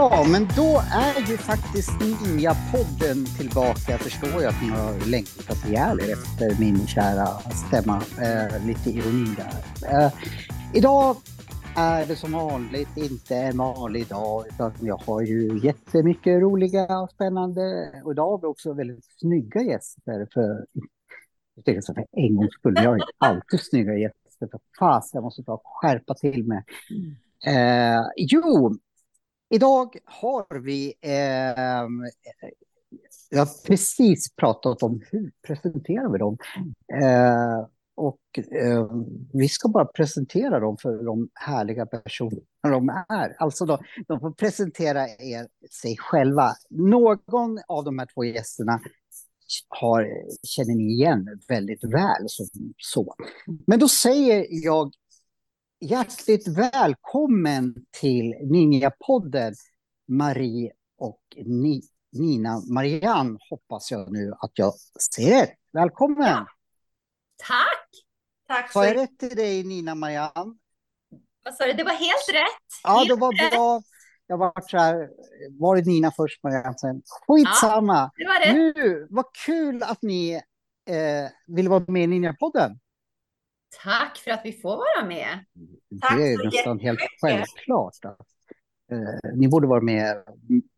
Ja, men då är ju faktiskt Ninja-podden tillbaka. Jag förstår ju att ni har längtat ihjäl er efter min kära stämma. Eh, lite ironi där. Eh, idag är det som vanligt inte en vanlig dag, utan jag har ju jättemycket roliga och spännande. Och idag har vi också väldigt snygga gäster. För, för en gångs skull, jag har alltid snygga gäster. För fas, jag måste ta skärpa till mig. Eh, jo, Idag har vi... Eh, jag har precis pratat om hur presenterar vi dem. Eh, och eh, vi ska bara presentera dem för de härliga personer de är. Alltså då, de får presentera er, sig själva. Någon av de här två gästerna har, känner ni igen väldigt väl. Så, så. Men då säger jag Hjärtligt välkommen till Ninja-podden Marie och Ni Nina Marianne hoppas jag nu att jag ser. Välkommen! Ja. Tack! Tack så Var jag rätt till dig Nina Marianne? Vad sa du? Det var helt rätt. Ja, det var rätt. bra. Jag var så här, var det Nina först Marianne sen? Skitsamma! Ja, det var rätt. Nu, vad kul att ni eh, vill vara med i Ninja-podden. Tack för att vi får vara med. Det är nästan helt självklart. Att, eh, ni borde vara med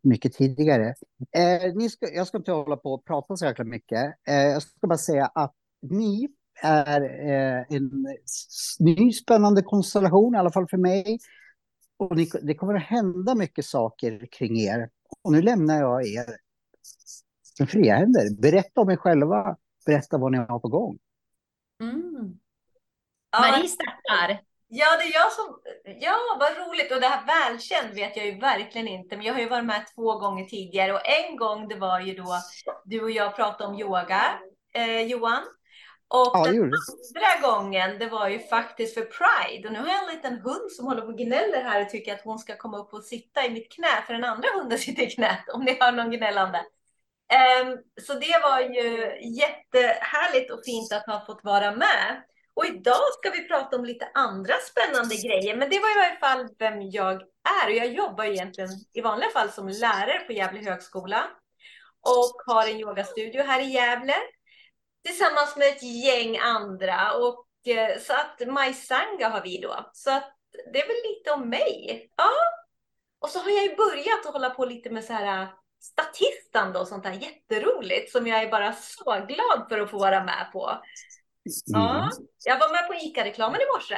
mycket tidigare. Eh, ni ska, jag ska inte hålla på och prata så jäkla mycket. Eh, jag ska bara säga att ni är eh, en ny spännande konstellation, i alla fall för mig. Och ni, det kommer att hända mycket saker kring er. Och nu lämnar jag er med fria händer. Berätta om er själva. Berätta vad ni har på gång. Mm. Marie startar. Ja, det är jag som... Ja, vad roligt. Och det här välkänd vet jag ju verkligen inte. Men jag har ju varit med två gånger tidigare. Och en gång, det var ju då du och jag pratade om yoga, eh, Johan. Och ja, den andra gången, det var ju faktiskt för Pride. Och nu har jag en liten hund som håller på och gnäller här och tycker att hon ska komma upp och sitta i mitt knä. För den andra hunden sitter i knät, om ni hör någon gnällande. Um, så det var ju jättehärligt och fint att ha fått vara med. Och idag ska vi prata om lite andra spännande grejer. Men det var i varje fall vem jag är. Och jag jobbar egentligen i vanliga fall som lärare på Gävle högskola. Och har en yogastudio här i Gävle. Tillsammans med ett gäng andra. Och, eh, så att Majsanga har vi då. Så att det är väl lite om mig. Ja. Och så har jag ju börjat att hålla på lite med så här statistande och sånt där jätteroligt som jag är bara så glad för att få vara med på. Ja, mm. jag var med på ICA-reklamen i morse.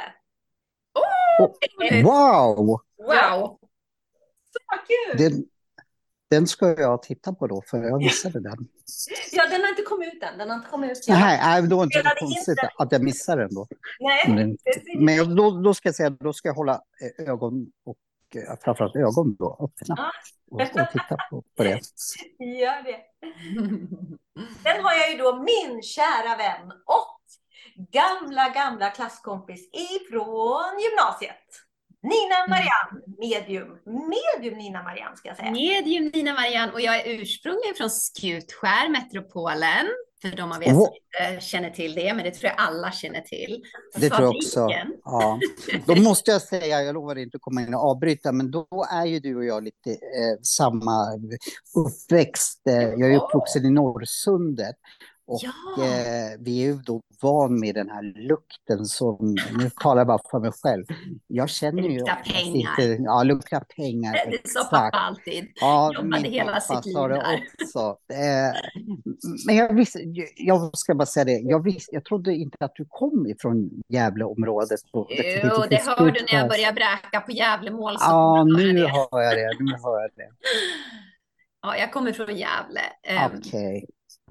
Oh, wow! Wow! Så kul! Den, den ska jag titta på då, för jag missade den. Ja, den har inte kommit ut än. Den har inte kommit ut än. Nej, då är det inte konstigt inte. att jag missar den då. Nej, men då, då ska jag säga, då ska jag hålla eh, ögon och eh, framförallt ögon då öppna ja. och, och titta på, på det. Gör det. Sen har jag ju då min kära vän och gamla, gamla klasskompis ifrån gymnasiet. Nina mm. Marianne, medium. Medium Nina Marianne ska jag säga. Medium Nina Marianne och jag är ursprungligen från Skutskär, metropolen. För de av er som inte känner till det, men det tror jag alla känner till. Det tror jag också. Ja. Då måste jag säga, jag lovar inte att komma in och avbryta, men då är ju du och jag lite eh, samma uppväxt. Jag är uppvuxen i Norrsundet. Och ja. eh, vi är ju då van med den här lukten som, nu talar jag bara för mig själv. Jag känner ju... Lukta pengar. Inte, ja, lukta pengar. Det sa pappa alltid. Ja, Jobbade hela sitt liv där. Också. Eh, men jag visste, jag ska bara säga det, jag, visste, jag trodde inte att du kom ifrån Gävleområdet. Jo, det, det hör du när jag börjar bräka på Gävlemål. Ja, nu hör jag det. Nu hör jag det. Ja, jag kommer från Gävle. Ehm, Okej. Okay.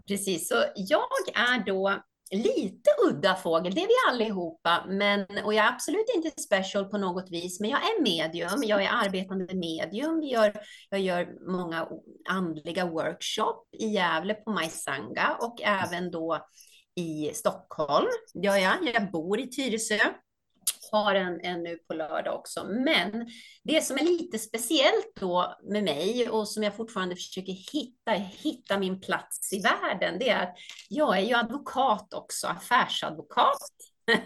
Precis, så jag är då lite udda fågel, det är vi allihopa, men, och jag är absolut inte special på något vis, men jag är medium, jag är arbetande medium, jag gör, jag gör många andliga workshop i Gävle på Majsanga och även då i Stockholm. Ja, ja, jag bor i Tyresö har en, en nu på lördag också. Men det som är lite speciellt då med mig och som jag fortfarande försöker hitta, hitta min plats i världen, det är att jag är ju advokat också, affärsadvokat.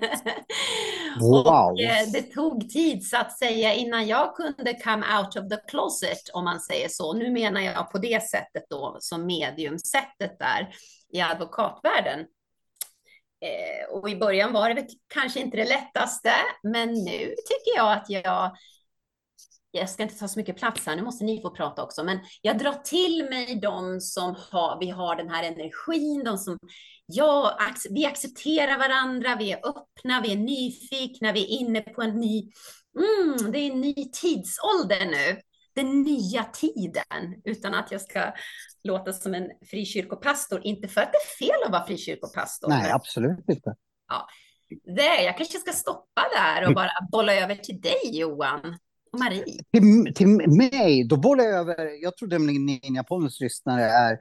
Wow. och eh, det tog tid så att säga innan jag kunde come out of the closet om man säger så. Nu menar jag på det sättet då som mediumsättet där i advokatvärlden. Eh, och i början var det väl kanske inte det lättaste, men nu tycker jag att jag jag ska inte ta så mycket plats här, nu måste ni få prata också, men jag drar till mig de som har, vi har den här energin, de som, ja, vi accepterar varandra, vi är öppna, vi är nyfikna, vi är inne på en ny, mm, det är en ny tidsålder nu, den nya tiden, utan att jag ska låta som en frikyrkopastor, inte för att det är fel att vara frikyrkopastor. Nej, absolut inte. Ja, det, jag kanske ska stoppa där och bara bolla över till dig Johan. Och Marie. Till, till mig, då bollar jag över. Jag tror nämligen Ninjapodens lyssnare är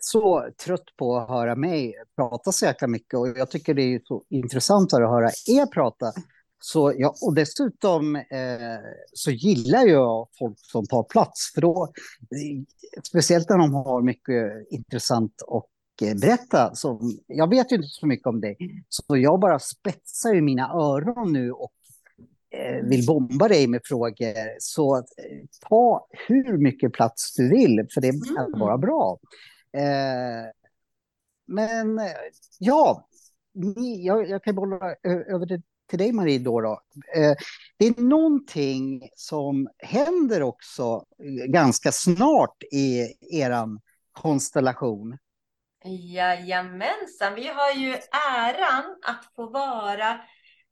så trött på att höra mig prata så jäkla mycket och jag tycker det är så intressant att höra er prata. Så ja, och dessutom eh, så gillar jag folk som tar plats, för då, speciellt när de har mycket intressant och eh, berätta. Så, jag vet ju inte så mycket om dig, så jag bara spetsar ju mina öron nu och eh, vill bomba dig med frågor. Så eh, ta hur mycket plats du vill, för det är mm. bara bra. Eh, men ja, ni, jag, jag kan bolla över det till dig Marie då. då. Eh, det är någonting som händer också eh, ganska snart i er konstellation. Jajamensan, vi har ju äran att få vara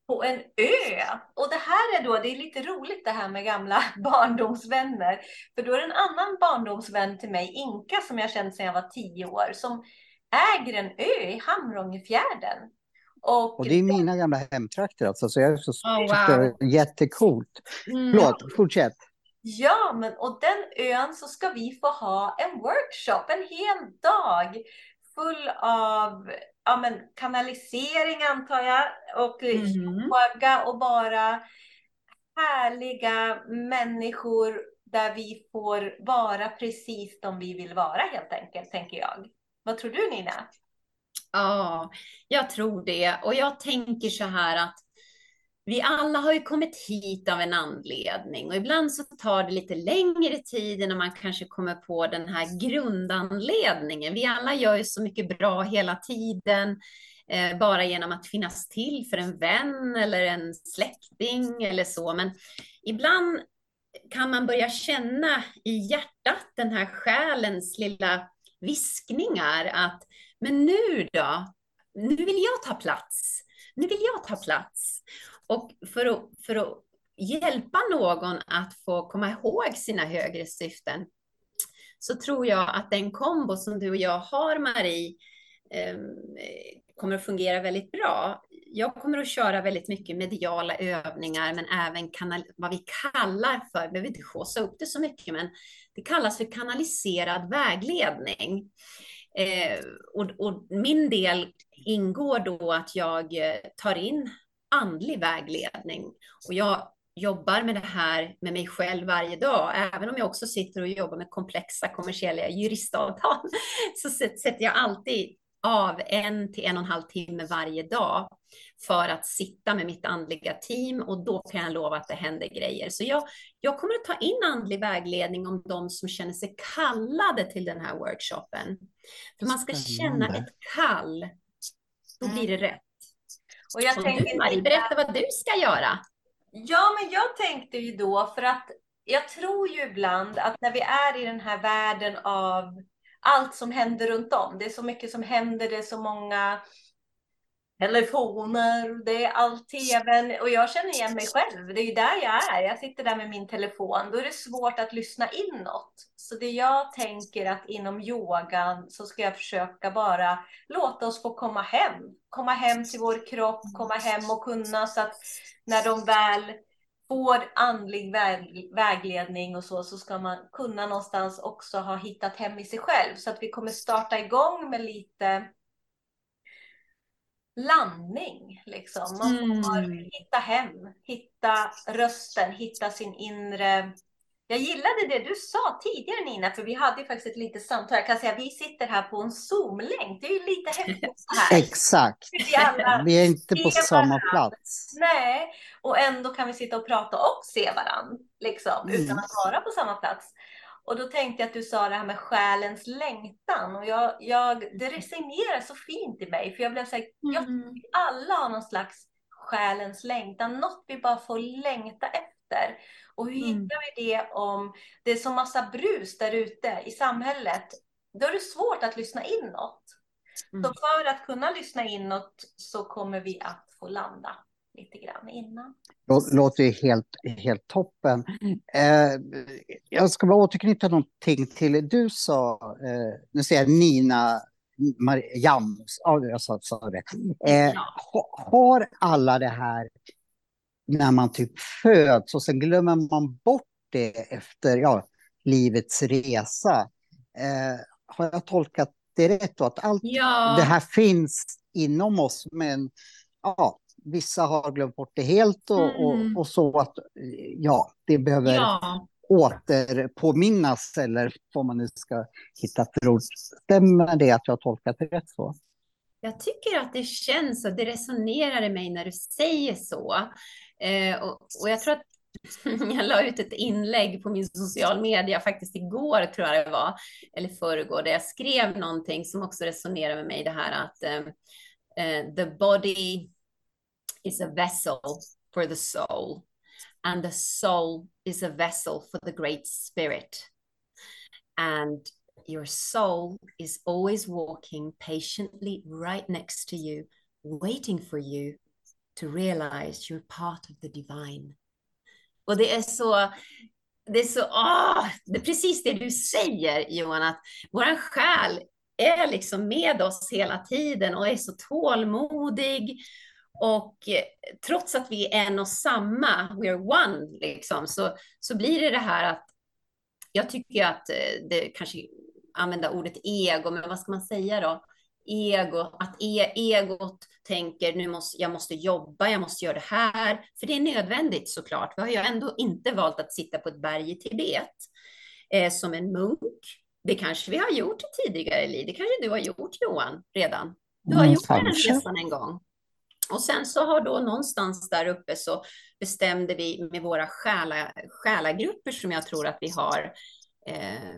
på en ö. Och det här är då, det är lite roligt det här med gamla barndomsvänner. För då är det en annan barndomsvän till mig, Inka, som jag känt sedan jag var tio år, som äger en ö i Hamrångefjärden. Och, och det är mina gamla hemtrakter alltså, så jag är så oh, wow. jättecoolt. Mm. Förlåt, fortsätt. Ja, men och den ön så ska vi få ha en workshop, en hel dag full av ja, men kanalisering antar jag och mm. och bara härliga människor där vi får vara precis de vi vill vara helt enkelt, tänker jag. Vad tror du Nina? Ja, jag tror det. Och jag tänker så här att vi alla har ju kommit hit av en anledning och ibland så tar det lite längre tid innan man kanske kommer på den här grundanledningen. Vi alla gör ju så mycket bra hela tiden, eh, bara genom att finnas till för en vän eller en släkting eller så. Men ibland kan man börja känna i hjärtat den här själens lilla viskningar att men nu då? Nu vill jag ta plats. Nu vill jag ta plats. Och för att, för att hjälpa någon att få komma ihåg sina högre syften så tror jag att den kombo som du och jag har, Marie, eh, kommer att fungera väldigt bra. Jag kommer att köra väldigt mycket mediala övningar, men även kanal, vad vi kallar för, behöver inte skåsa upp det så mycket, men det kallas för kanaliserad vägledning. Eh, och, och, min del ingår då att jag eh, tar in andlig vägledning. Och jag jobbar med det här med mig själv varje dag, även om jag också sitter och jobbar med komplexa kommersiella juristavtal, så sätter jag alltid av en till en och en halv timme varje dag för att sitta med mitt andliga team och då kan jag lova att det händer grejer. Så jag, jag kommer att ta in andlig vägledning om de som känner sig kallade till den här workshopen. För man ska känna ett kall, då blir det rätt. Och jag tänkte, du Marie, berätta vad du ska göra. Ja, men jag tänkte ju då för att jag tror ju ibland att när vi är i den här världen av allt som händer runt om. Det är så mycket som händer, det är så många telefoner, det är all tv och jag känner igen mig själv. Det är ju där jag är. Jag sitter där med min telefon. Då är det svårt att lyssna in något. Så det jag tänker att inom yogan så ska jag försöka bara låta oss få komma hem. Komma hem till vår kropp, komma hem och kunna så att när de väl får andlig väg, vägledning och så, så ska man kunna någonstans också ha hittat hem i sig själv. Så att vi kommer starta igång med lite landning. Liksom. Man får Mm. hitta hem, hitta rösten, hitta sin inre... Jag gillade det du sa tidigare Nina, för vi hade ju faktiskt ett litet samtal. Jag kan säga vi sitter här på en Zoom-länk. Det är ju lite häftigt så här. Exakt. Vi är inte på samma varandra. plats. Nej, och ändå kan vi sitta och prata och se varandra, liksom, Mm. utan att vara på samma plats. Och då tänkte jag att du sa det här med själens längtan och jag, jag, det resonerar så fint i mig, för jag blev så här, jag Mm. alla har någon slags själens längtan, något vi bara får längta efter. Och hur Mm. hittar vi det om det är så massa brus där ute i samhället? Då är det svårt att lyssna inåt. Så Mm. för att kunna lyssna inåt så kommer vi att få landa lite grann innan. Lå- Låter ju helt, helt toppen. Eh, jag ska bara återknyta någonting till du sa, eh, nu säger jag Nina Mariam, ja jag sa, sa det. Eh, har alla det här när man typ föds och sen glömmer man bort det efter ja, livets resa? Eh, har jag tolkat det rätt då? Att allt Ja. det här finns inom oss, men ja, vissa har glömt bort det helt och, Mm. och, och så att ja, det behöver Ja. återpåminnas eller vad man nu ska hitta för ord. Stämmer det att jag har tolkat det rätt så? Jag tycker att det känns och det resonerar i mig när du säger så. Eh, och, och jag tror att jag la ut ett inlägg på min social media faktiskt igår tror jag det var, eller förrgår, där jag skrev någonting som också resonerar med mig det här att eh, eh, the body is a vessel for the soul and the soul is a vessel for the great spirit. And your soul is always walking patiently right next to you, waiting for you to realize you're part of the divine. Och det är så, det är så, åh, det är precis det du säger Johan, att vår själ är liksom med oss hela tiden och är så tålmodig. Och eh, trots att vi är en och samma, we're one, liksom, så, så blir det det här att jag tycker att eh, det kanske använda ordet ego, men vad ska man säga då? Ego, att e egot tänker nu måste jag måste jobba, jag måste göra det här, för det är nödvändigt såklart. Vi har ju ändå inte valt att sitta på ett berg i Tibet eh, som en munk. Det kanske vi har gjort tidigare liv. Det kanske du har gjort Johan redan. Du har Mm, gjort den resan en gång. Och sen så har då någonstans där uppe så bestämde vi med våra själa, själagrupper som jag tror att vi har. Eh,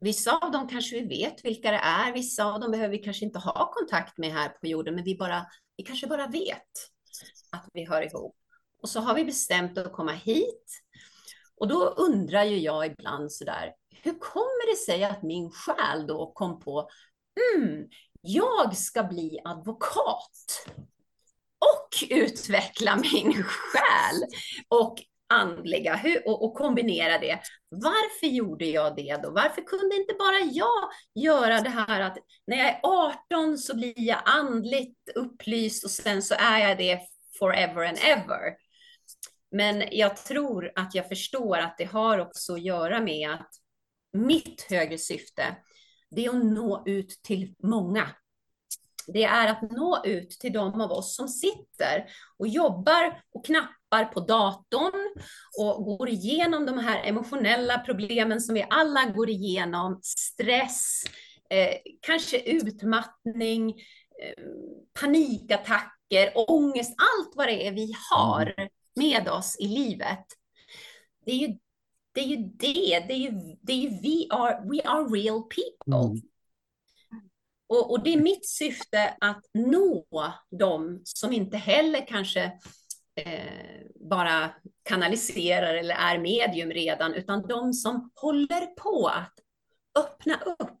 vissa av dem kanske vi vet vilka det är, vissa av dem behöver vi kanske inte ha kontakt med här på jorden, men vi, bara, vi kanske bara vet att vi hör ihop. Och så har vi bestämt att komma hit. Och då undrar ju jag ibland sådär, hur kommer det sig att min själ då kom på, mm, jag ska bli advokat och utveckla min själ och andliga hur, och, och kombinera det. Varför gjorde jag det då? Varför kunde inte bara jag göra det här att när jag är 18 så blir jag andligt upplyst och sen så är jag det forever and ever. Men jag tror att jag förstår att det har också att göra med att mitt högre syfte, det är att nå ut till många. Det är att nå ut till de av oss som sitter och jobbar och knappar på datorn och går igenom de här emotionella problemen som vi alla går igenom. Stress, eh, kanske utmattning, eh, panikattacker, ångest, allt vad det är vi har med oss i livet. Det är ju det, är ju det, det är ju, det är ju we, are, we are real people. Mm. Och, och det är mitt syfte att nå dem som inte heller kanske eh, bara kanaliserar eller är medium redan, utan de som håller på att öppna upp.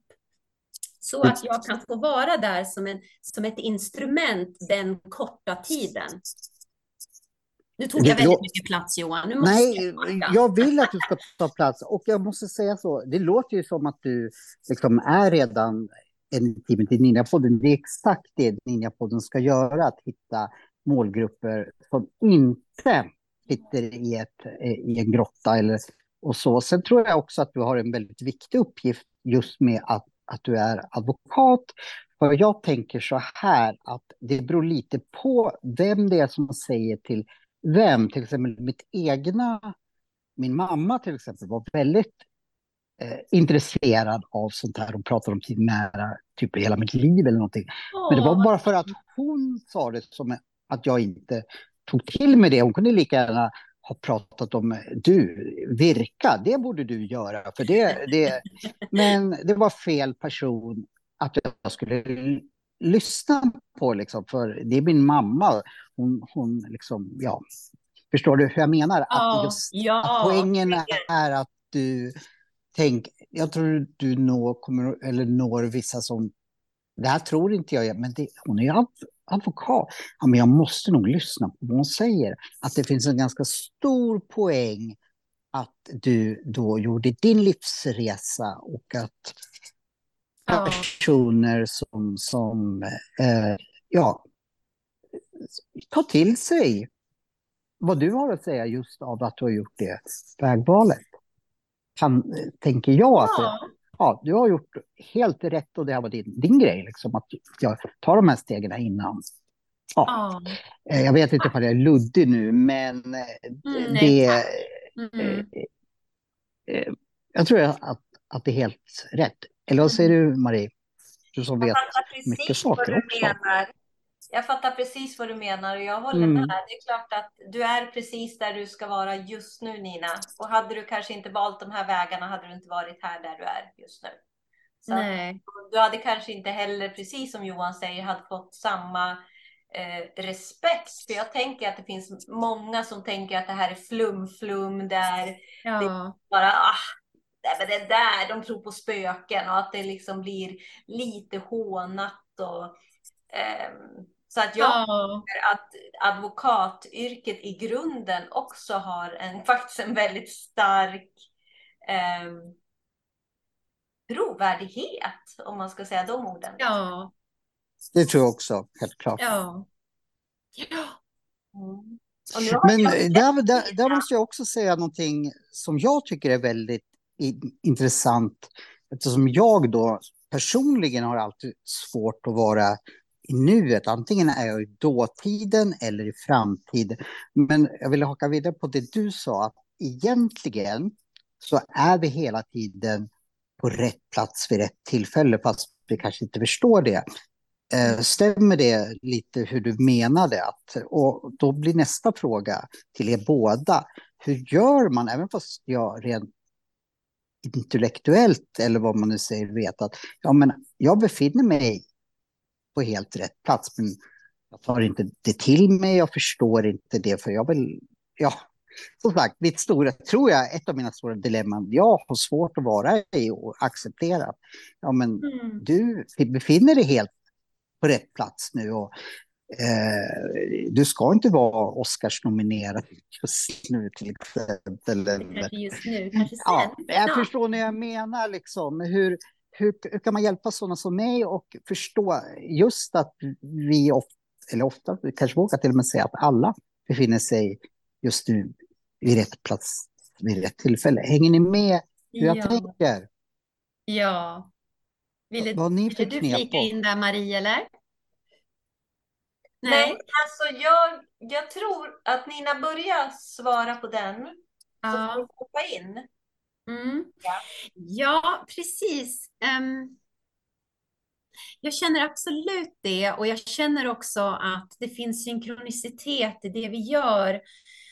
Så att jag kan få vara där som, en, som ett instrument den korta tiden. Nu tog jag väldigt mycket plats Johan. Nu måste Nej, jag backa. jag vill att du ska ta plats och jag måste säga så. Det låter ju som att du liksom är redan en timme till Ninjapodden. Det är exakt det Ninjapodden ska göra, att hitta målgrupper som inte sitter i, ett, eh, i en grotta eller och så. Sen tror jag också att du har en väldigt viktig uppgift just med att, att du är advokat För jag tänker så här att det beror lite på vem det är som säger till vem. Till exempel mitt egna, min mamma till exempel var väldigt intresserad av sånt här. Hon pratade om sin nära, typ hela mitt liv eller någonting. Men det var bara för att hon sa det som att jag inte tog till mig det. Hon kunde lika gärna ha pratat om du, virka, det borde du göra. För det, det, men det var fel person att jag skulle lyssna på, liksom, för det är min mamma. Hon, hon liksom, ja. Förstår du hur jag menar? Att, just, ja. att poängen är att du tänk, jag tror du når, kommer, eller når vissa som, det här tror inte jag, men det, hon är ju advokat. Ja, men jag måste nog lyssna på vad hon säger. Att det finns en ganska stor poäng att du då gjorde din livsresa och att Ja. personer som, som eh, ja, tar till sig vad du har att säga just av att du har gjort det vägvalet. Kan, tänker jag att det, Ja. ja, du har gjort helt rätt och det här var din, din grej, liksom, att jag tar de här stegen innan. Ja, Ja. eh, jag vet inte om jag är luddig nu, men eh, Mm, det, eh, Mm. eh, jag tror att, att det är helt rätt. Eller vad säger du, Marie? Du som Jag vet fattar mycket precis vad saker du också. menar. Jag fattar precis vad du menar och jag håller Mm. med. Det är klart att du är precis där du ska vara just nu, Nina. Och hade du kanske inte valt de här vägarna hade du inte varit här där du är just nu. Så Nej. du hade kanske inte heller, precis som Johan säger, hade fått samma eh, respekt. För jag tänker att det finns många som tänker att det här är flum-flum, där Ja. bara ah, nej, men det där, de tror på spöken och att det liksom blir lite hånat och ehm, så att jag Ja. tycker att advokatyrket i grunden också har en faktiskt en väldigt stark ehm, trovärdighet om man ska säga de orden. Ja. Det tror jag också, helt klart. Ja. Ja. Mm. Men där, där, där måste jag också säga någonting som jag tycker är väldigt in, intressant. Eftersom jag då personligen har alltid svårt att vara i nuet. Antingen är jag i dåtiden eller i framtiden. Men jag vill haka vidare på det du sa. Att egentligen så är vi hela tiden på rätt plats vid rätt tillfälle. Fast vi kanske inte förstår det. Eh, stämmer det lite hur du menade? Att, och då blir nästa fråga till er båda. Hur gör man, även fast jag rent intellektuellt eller vad man nu säger vet att ja, men jag befinner mig på helt rätt plats, men jag tar inte det till mig, jag förstår inte det, för jag vill, ja, som sagt, mitt stora, tror jag, ett av mina stora dilemman, jag har svårt att vara i och acceptera. Ja, men Mm. du befinner dig helt på rätt plats nu och eh, du ska inte vara Oscarsnominerad just nu till exempel. Eller, just nu, kanske sen. ja, jag Ja. förstår när jag menar liksom hur, hur, hur kan man hjälpa sådana som mig och förstå just att vi ofta, eller ofta, vi kanske vågar till och med säga att alla befinner sig just nu vid rätt plats vid rätt tillfälle. Hänger ni med hur jag Ja. tänker? Ja. Ville, Vad ni ville du flika på? in där Marie eller? Nej, Nej. alltså jag, jag tror att Nina börjar svara på den. Så får Ja. hoppa in. Mm. Ja. Ja, precis. Ehm, jag känner absolut det och jag känner också att det finns synkronicitet i det vi gör.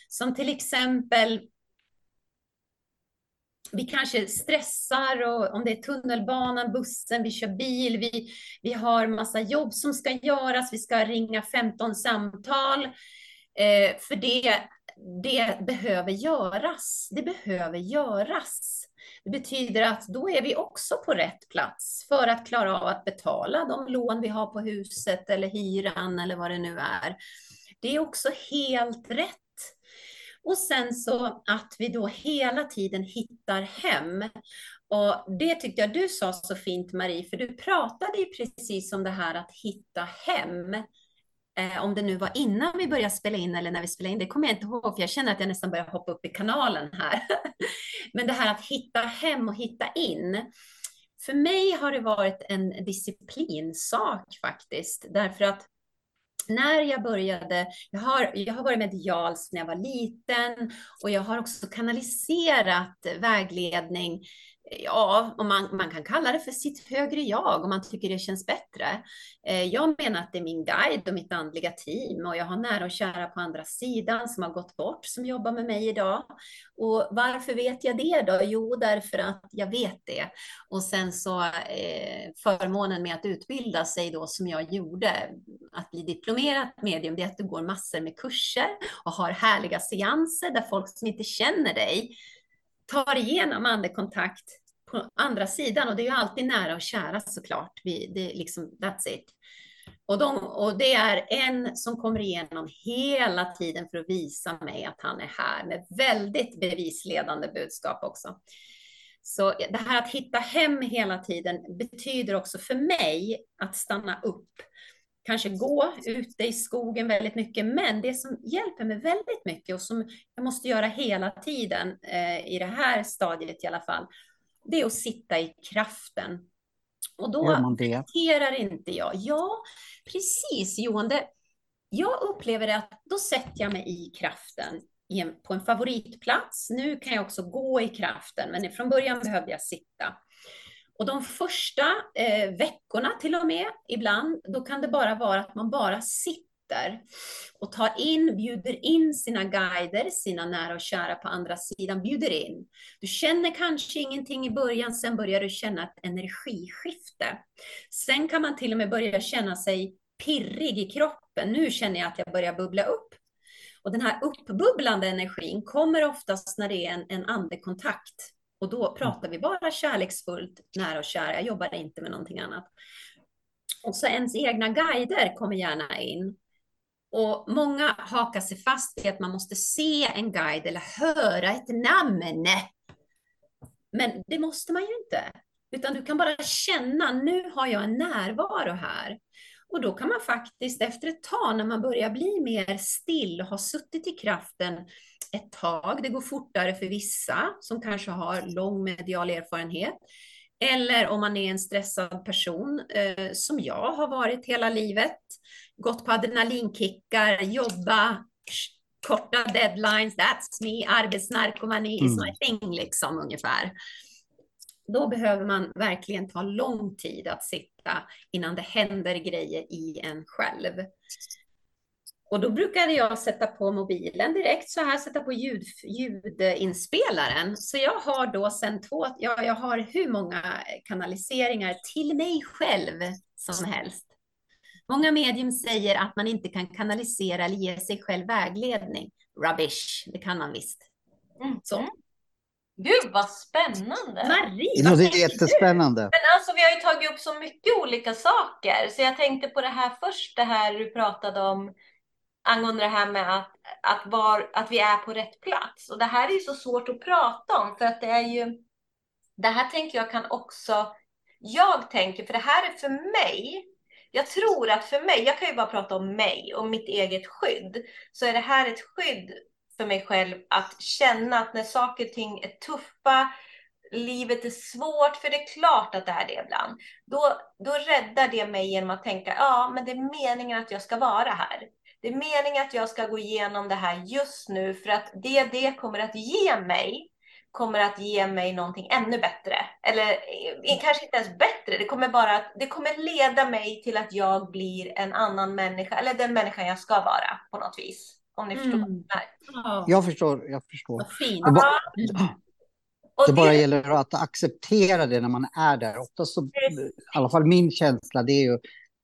Som till exempel vi kanske stressar och om det är tunnelbanan, bussen, vi kör bil, vi, vi har massa jobb som ska göras, vi ska ringa 15 samtal. Eh, för det, det behöver göras. Det behöver göras. Det betyder att då är vi också på rätt plats för att klara av att betala de lån vi har på huset eller hyran eller vad det nu är. Det är också helt rätt. Och sen så att vi då hela tiden hittar hem. Och det tyckte jag du sa så fint Marie, för du pratade ju precis om det här att hitta hem. Eh, om det nu var innan vi började spela in eller när vi spelade in, det kommer jag inte ihåg, för jag känner att jag nästan börjar hoppa upp i kanalen här. Men det här att hitta hem och hitta in. för mig har det varit en disciplinsak faktiskt, därför att när jag började, jag har, jag har varit medial sedan jag var liten och jag har också kanaliserat vägledning ja, om man, man kan kalla det för sitt högre jag om man tycker det känns bättre. Eh, jag menar att det är min guide och mitt andliga team och jag har nära och kära på andra sidan som har gått bort som jobbar med mig idag. Och varför vet jag det då? Jo, därför att jag vet det. Och sen så eh, förmånen med att utbilda sig då som jag gjorde, att bli diplomerat medium, det är att du går massor med kurser och har härliga seanser där folk som inte känner dig tar igenom andekontakt på andra sidan och det är ju alltid nära och kära såklart. Vi, det är liksom, that's it. Och, de, och det är en som kommer igenom hela tiden för att visa mig att han är här med väldigt bevisledande budskap också. Så det här att hitta hem hela tiden betyder också för mig att stanna upp kanske gå ute i skogen väldigt mycket. Men det som hjälper mig väldigt mycket och som jag måste göra hela tiden eh, i det här stadiet i alla fall, det är att sitta i kraften. Och då accepterar inte jag. Ja, precis Johan. Det, jag upplever att då sätter jag mig i kraften på en favoritplats. Nu kan jag också gå i kraften, men från början behövde jag sitta. Och de första eh, veckorna till och med, ibland, då kan det bara vara att man bara sitter och tar in, bjuder in sina guider, sina nära och kära på andra sidan, bjuder in. Du känner kanske ingenting i början, sen börjar du känna ett energiskifte. Sen kan man till och med börja känna sig pirrig i kroppen. Nu känner jag att jag börjar bubbla upp. Och den här uppbubblande energin kommer oftast när det är en, en andekontakt och då pratar vi bara kärleksfullt, nära och kära. Jag jobbar inte med någonting annat. Och så ens egna guider kommer gärna in. Och många hakar sig fast vid att man måste se en guide eller höra ett namn. Men det måste man ju inte. Utan du kan bara känna, nu har jag en närvaro här. Och då kan man faktiskt efter ett tag när man börjar bli mer still och har suttit i kraften ett tag, det går fortare för vissa som kanske har lång medial erfarenhet, eller om man är en stressad person eh, som jag har varit hela livet, gått på adrenalinkickar, jobba, korta deadlines, that's me, arbetsnarkomani is my mm. thing liksom ungefär. Då behöver man verkligen ta lång tid att sitta innan det händer grejer i en själv. Och då brukade jag sätta på mobilen direkt så här, sätta på ljud, ljudinspelaren. Så jag har då sen två, ja, jag har hur många kanaliseringar till mig själv som helst. Många medium säger att man inte kan kanalisera eller ge sig själv vägledning. Rubbish, det kan man visst. Mm. Så. Gud vad spännande! Marie, vad det är jättespännande. Men alltså vi har ju tagit upp så mycket olika saker, så jag tänkte på det här först, det här du pratade om angående det här med att, att, var, att vi är på rätt plats. Och det här är ju så svårt att prata om, för att det är ju, det här tänker jag kan också, jag tänker, för det här är för mig, jag tror att för mig, jag kan ju bara prata om mig och mitt eget skydd, så är det här ett skydd för mig själv att känna att när saker och ting är tuffa, livet är svårt, för det är klart att det är det ibland, då, då räddar det mig genom att tänka, ja, men det är meningen att jag ska vara här. Det är meningen att jag ska gå igenom det här just nu för att det det kommer att ge mig kommer att ge mig någonting ännu bättre. Eller eh, kanske inte ens bättre, det kommer bara att, det kommer leda mig till att jag blir en annan människa, eller den människan jag ska vara på något vis. Om ni förstår mm. vad Jag förstår, jag förstår. Det bara, det bara gäller att acceptera det när man är där. Ofta så, i alla fall min känsla, det är ju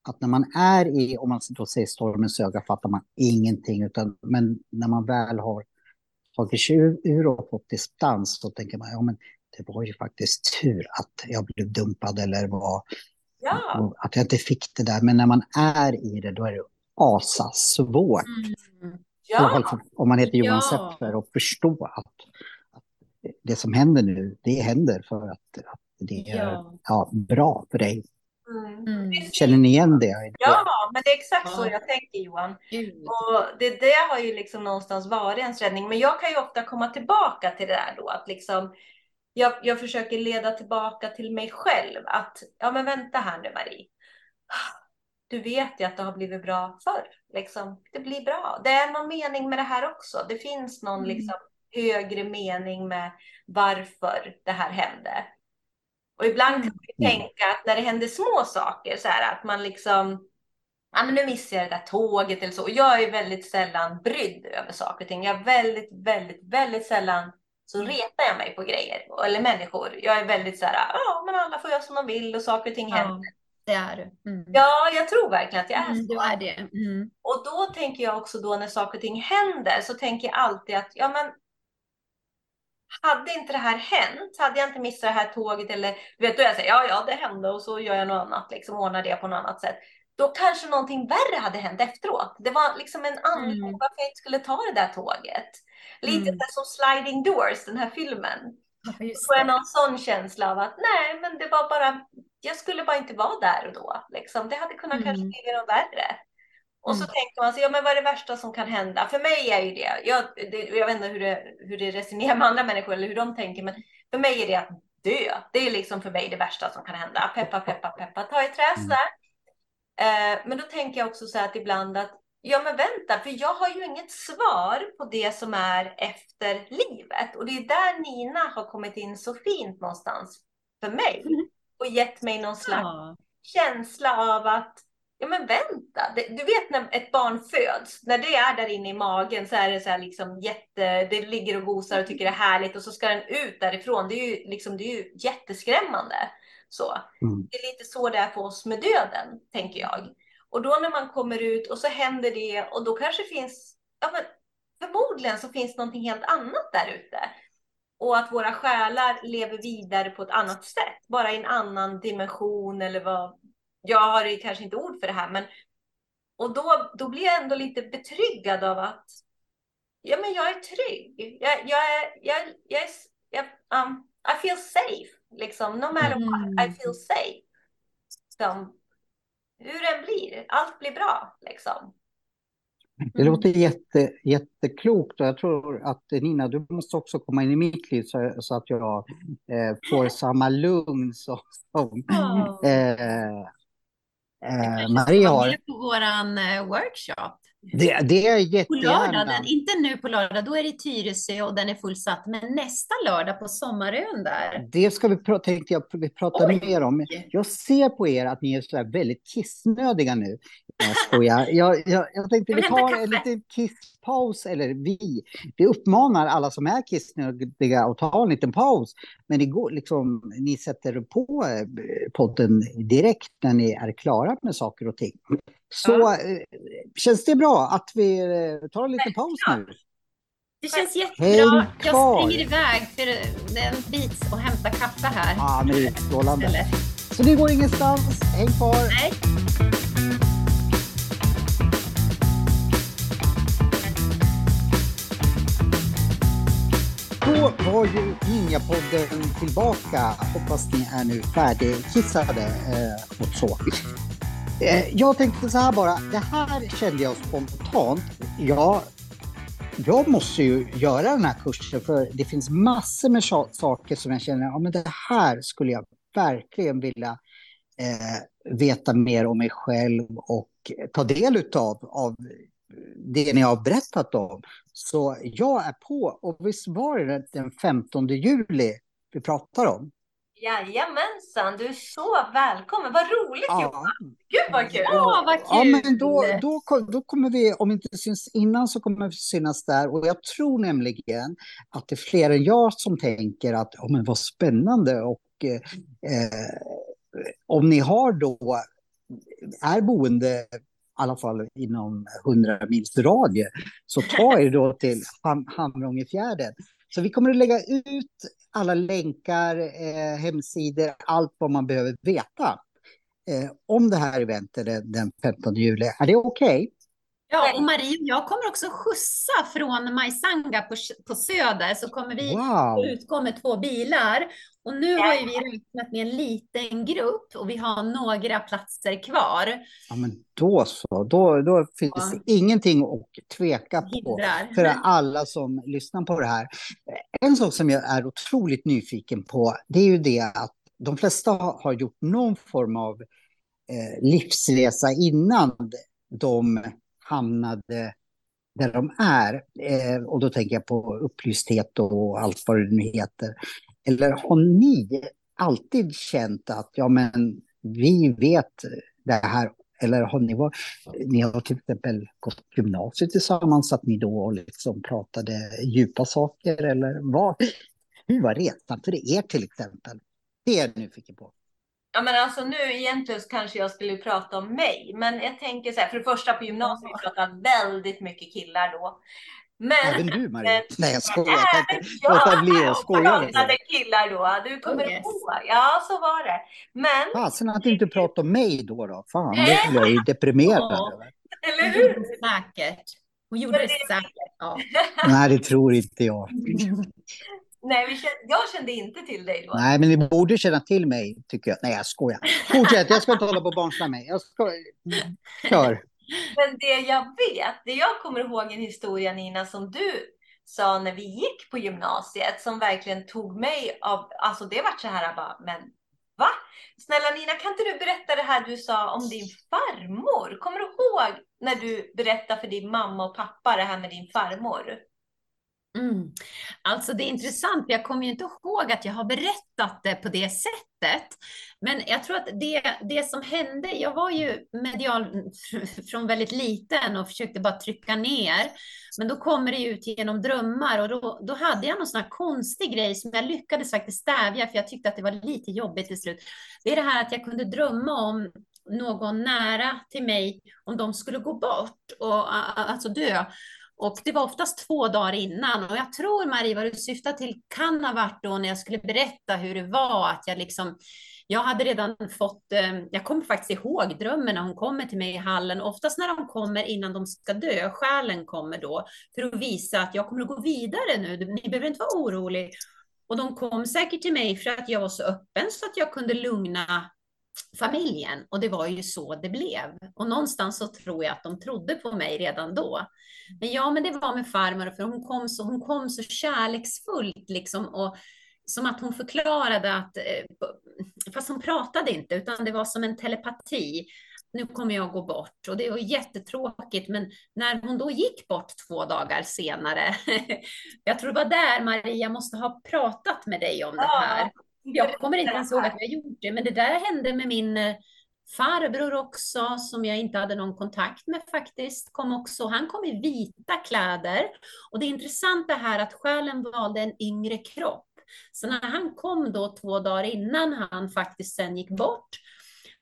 att när man är i, om man då säger stormens öga, fattar man ingenting. Utan, men när man väl har tagit sig ur, och fått distans, så tänker man, ja men det var ju faktiskt tur att jag blev dumpad eller var, ja. att jag inte fick det där. Men när man är i det, då är det asa svårt. Mm. Ja. om man heter Johan ja. Sepper och förstå att, att, det som händer nu, det händer för att, att det är ja. ja bra för dig. Mm. Känner ni igen det? Ja, men det är exakt så jag tänker Johan. Och det, det har ju liksom någonstans varit en räddning. Men jag kan ju ofta komma tillbaka till det där då, att liksom jag, jag försöker leda tillbaka till mig själv att, ja men vänta här nu Marie. Du vet ju att det har blivit bra förr. Liksom, det blir bra. Det är någon mening med det här också. Det finns någon mm. liksom, högre mening med varför det här hände. Och ibland kan man mm. tänka att när det händer små saker, så här att man liksom, ja men nu missar jag det där tåget eller så. Och jag är väldigt sällan brydd över saker och ting. Jag är väldigt, väldigt, väldigt sällan så retar jag mig på grejer eller människor. Jag är väldigt så här, ja men alla får göra som de vill och saker och ting ja, händer. Det är du. Mm. Ja, jag tror verkligen att jag är mm, så. Är det. Mm. Och då tänker jag också då när saker och ting händer så tänker jag alltid att ja men hade inte det här hänt, hade jag inte missat det här tåget eller vet du, jag säger ja, ja, det hände och så gör jag något annat, liksom ordnar det på något annat sätt. Då kanske någonting värre hade hänt efteråt. Det var liksom en anledning mm. varför jag inte skulle ta det där tåget. Lite mm. som Sliding Doors, den här filmen. Ja, får jag någon sån känsla av att nej, men det var bara, jag skulle bara inte vara där och då. Liksom. Det hade kunnat mm. kanske bli något värre. Och så mm. tänker man sig, ja men vad är det värsta som kan hända? För mig är ju det, jag, det, jag vet inte hur det, hur det resonerar med andra människor eller hur de tänker, men för mig är det att dö. Det är liksom för mig det värsta som kan hända. Peppa, peppa, peppa, ta i träsar. Mm. Eh, men då tänker jag också så här att ibland att, ja men vänta, för jag har ju inget svar på det som är efter livet. Och det är där Nina har kommit in så fint någonstans för mig. Mm. Och gett mig någon slags ja. känsla av att Ja men vänta, du vet när ett barn föds, när det är där inne i magen så är det så här liksom jätte, det ligger och gosar och tycker det är härligt och så ska den ut därifrån. Det är ju, liksom, det är ju jätteskrämmande. Så. Mm. Det är lite så det är för oss med döden, tänker jag. Och då när man kommer ut och så händer det och då kanske finns, ja men förmodligen så finns någonting helt annat där ute. Och att våra själar lever vidare på ett annat sätt, bara i en annan dimension eller vad, jag har kanske inte ord för det här, men och då, då blir jag ändå lite betryggad av att ja, men jag är trygg. Jag, jag är, jag, jag, är, jag um, I feel safe, liksom. No matter mm. what, I feel safe. Som, hur det än blir, allt blir bra, liksom. Det mm. låter jätte, jätteklokt och jag tror att Nina, du måste också komma in i mitt liv så, så att jag eh, får samma lugn som, som oh. eh, Eh, Maria har... på vår eh, workshop. Det, det är jättegärna. På lördag, den, inte nu på lördag, då är det Tyresö och den är fullsatt. Men nästa lördag på Sommarön där. Det ska vi prata, tänkte jag vi prata Oj. mer om. Jag ser på er att ni är så väldigt kissnödiga nu. Jag skojar. Jag, jag, jag tänkte vi tar en liten kisspaus, eller vi. Vi uppmanar alla som är kissnödiga att ta en liten paus. Men det går, liksom, ni sätter på eh, podden direkt när ni är klara med saker och ting. Så ja. Eh, känns det bra att vi eh, tar en liten paus nu? Det känns jättebra. Jag springer iväg för en bit och hämtar kaffe här. Ja, men det är strålande. Så det går ingenstans. Häng kvar. Nej. Då var ju Ninjapodden tillbaka. Hoppas ni är nu färdigkissade eh, och så. Eh, jag tänkte så här bara, det här kände jag spontant. Ja, jag måste ju göra den här kursen för det finns massor med saker som jag känner, ja men det här skulle jag verkligen vilja eh, veta mer om mig själv och ta del utav av det ni har berättat om. Så jag är på och visst var det den 15 juli vi pratar om? Jajamensan, du är så välkommen. Vad roligt ja. Johan! Gud vad kul! Ja, vad kul! Ja, men då, då, då kommer vi, om vi inte syns innan så kommer vi synas där. Och jag tror nämligen att det är fler än jag som tänker att oh, men vad spännande och eh, om ni har då, är boende alla fall inom 100 mils radie, så ta er då till Ham Hamrångefjärden. Så vi kommer att lägga ut alla länkar, eh, hemsidor, allt vad man behöver veta eh, om det här eventet den 15 juli. Är det okej? Okay? Ja, och Marie jag kommer också skjutsa från Majsanga på, på Söder, så kommer vi wow. utgå med två bilar. Och nu har ju vi räknat med en liten grupp och vi har några platser kvar. Ja, men då så. Då, då finns det ingenting att tveka på Hindrar. för alla som lyssnar på det här. En sak som jag är otroligt nyfiken på, det är ju det att de flesta har gjort någon form av eh, livsresa innan de hamnade där de är. Eh, och då tänker jag på upplysthet och allt vad det nu heter. Eller har ni alltid känt att ja, men vi vet det här? Eller har ni, varit, ni har till exempel gått gymnasiet tillsammans, att ni då liksom pratade djupa saker? Eller vad? Hur var resan för er till exempel? Det är jag nyfiken på. Ja, men alltså nu egentligen kanske jag skulle prata om mig, men jag tänker så här, för det första på gymnasiet, vi pratade väldigt mycket killar då. Men, Även du Marie? Nej jag skojar. Jag kan inte låta bli att skoja. pratade killar då. Du kommer Oh, yes. ihåg? Ja, så var det. Men, Fasen att du inte pratar om mig då. då. Fan, det blir jag ju deprimerad över. eller hur? säkert. Hon gjorde det säkert. Ja. Nej, det tror inte jag. Nej, vi kände, jag kände inte till dig då. Nej, men ni borde känna till mig, tycker jag. Nej, jag skojar. Fortsätt, jag ska inte hålla på och barnsla mig. Jag ska... Kör. Men det jag vet, det jag kommer ihåg en historia Nina som du sa när vi gick på gymnasiet som verkligen tog mig av, alltså det vart så här bara, men va? Snälla Nina, kan inte du berätta det här du sa om din farmor? Kommer du ihåg när du berättade för din mamma och pappa det här med din farmor? Mm. Alltså det är intressant, jag kommer ju inte ihåg att jag har berättat det på det sättet. Men jag tror att det, det som hände, jag var ju medial från väldigt liten och försökte bara trycka ner. Men då kommer det ut genom drömmar och då, då hade jag någon sån här konstig grej som jag lyckades faktiskt stävja för jag tyckte att det var lite jobbigt till slut. Det är det här att jag kunde drömma om någon nära till mig om de skulle gå bort och alltså dö. Och det var oftast två dagar innan. Och jag tror Marie, vad du syftar till kan ha varit då när jag skulle berätta hur det var. Att jag liksom, jag hade redan fått, eh, jag kommer faktiskt ihåg drömmen när hon kommer till mig i hallen. Oftast när de kommer innan de ska dö, själen kommer då. För att visa att jag kommer att gå vidare nu, ni behöver inte vara orolig. Och de kom säkert till mig för att jag var så öppen så att jag kunde lugna familjen. Och det var ju så det blev. Och någonstans så tror jag att de trodde på mig redan då. Men ja, men det var med farmor, för hon kom så, hon kom så kärleksfullt liksom. Och som att hon förklarade att, eh, fast hon pratade inte, utan det var som en telepati. Nu kommer jag gå bort och det var jättetråkigt, men när hon då gick bort två dagar senare, jag tror det var där Maria måste ha pratat med dig om det här. Jag kommer inte ens ihåg att jag gjort det, men det där hände med min eh, farbror också, som jag inte hade någon kontakt med faktiskt. Kom också, han kom i vita kläder. Och det är intressant det här att själen valde en yngre kropp. Så när han kom då två dagar innan han faktiskt sen gick bort,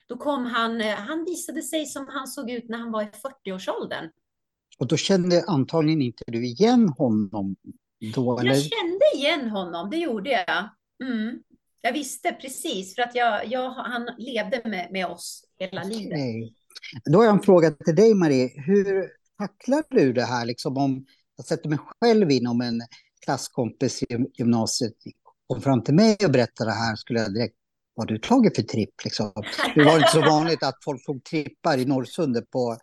då kom han, eh, han visade sig som han såg ut när han var i 40-årsåldern. Och då kände antagligen inte du igen honom då? Eller? Jag kände igen honom, det gjorde jag. Mm. Jag visste precis, för att jag, jag, han levde med, med oss hela livet. Då har jag en fråga till dig Marie. Hur tacklar du det här liksom om jag sätter mig själv in om en klasskompis i gymnasiet kom fram till mig och berättade det här skulle jag direkt vad har du tagit för tripp liksom? Det var inte så vanligt att folk tog trippar i Norrsundet på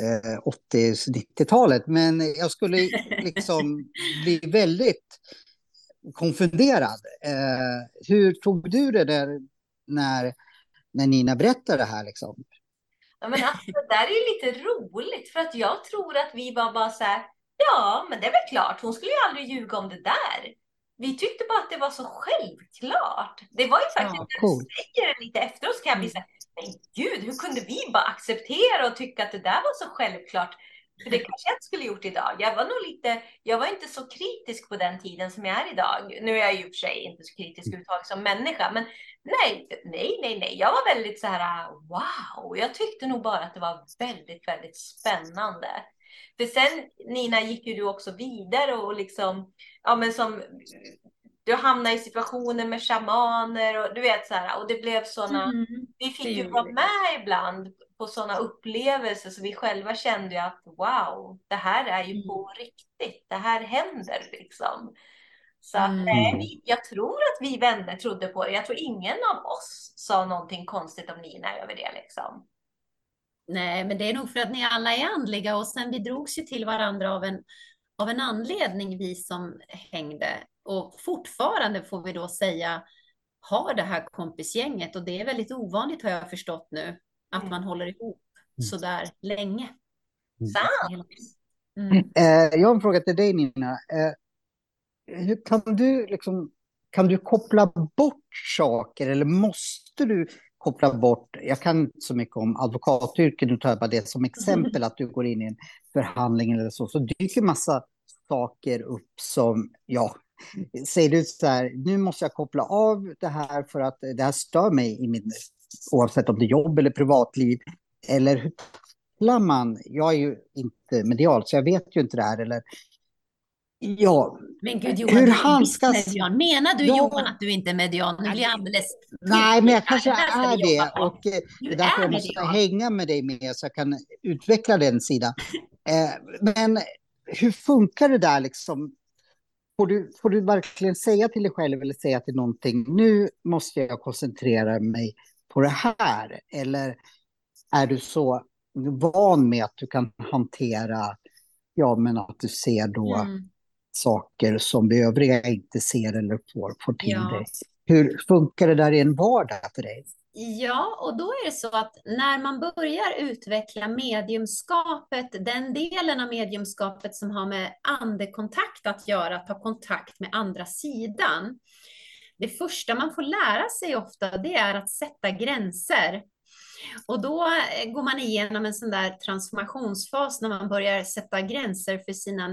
eh, 80-90-talet men jag skulle liksom bli väldigt konfunderad. Eh, hur tog du det där när, när Nina berättade det här liksom? Ja, men alltså, det där är ju lite roligt för att jag tror att vi var bara så här, ja, men det är väl klart, hon skulle ju aldrig ljuga om det där. Vi tyckte bara att det var så självklart. Det var ju faktiskt, Ja, när coolt. du säger det lite efteråt så kan jag bli så här, men gud, hur kunde vi bara acceptera och tycka att det där var så självklart? För det kanske jag inte skulle gjort idag. Jag var nog lite, jag var inte så kritisk på den tiden som jag är idag. Nu är jag ju för sig inte så kritisk överhuvudtaget som människa, men nej, nej, nej, nej. Jag var väldigt så här, wow. Jag tyckte nog bara att det var väldigt, väldigt spännande. För sen Nina gick ju du också vidare och liksom, ja men som, du hamnade i situationer med shamaner och du vet så här, och det blev sådana Mm. vi fick ju vara med ibland på sådana upplevelser så vi själva kände ju att wow, det här är ju Mm. på riktigt. Det här händer liksom. Så att, mm. nej, jag tror att vi vänner trodde på det. Jag tror ingen av oss sa någonting konstigt om Nina över det liksom. Nej, men det är nog för att ni alla är andliga och sen vi drogs ju till varandra av en, av en anledning, vi som hängde. Och fortfarande får vi då säga har det här kompisgänget och det är väldigt ovanligt har jag förstått nu att mm. man håller ihop mm. så där länge. Sant! Mm. Eh, jag har en fråga till dig Nina. Eh, hur kan du liksom, kan du koppla bort saker eller måste du koppla bort, jag kan inte så mycket om advokatyrket, nu tar jag bara det som exempel, att du går in i en förhandling eller så, så dyker massa saker upp som, ja, säger du så här, nu måste jag koppla av det här för att det här stör mig i min, oavsett om det är jobb eller privatliv, eller hur tacklar man, jag är ju inte medial så jag vet ju inte det här, eller Ja. Men gud Johan, hur handskas... median. Menar du ja. Johan att du inte är median? Nu blir alldeles... Nej, men jag kanske är det. Och eh, det är därför jag måste median. hänga med dig mer så jag kan utveckla den sidan. Eh, men hur funkar det där liksom? Får du, får du verkligen säga till dig själv eller säga till någonting, nu måste jag koncentrera mig på det här? Eller är du så van med att du kan hantera, ja men att du ser då mm saker som vi övriga inte ser eller får, får till ja. dig. Hur funkar det där i en vardag för dig? Ja, och då är det så att när man börjar utveckla mediumskapet, den delen av mediumskapet som har med andekontakt att göra, att ta kontakt med andra sidan. Det första man får lära sig ofta, det är att sätta gränser. Och då eh, går man igenom en sån där transformationsfas när man börjar sätta gränser för sina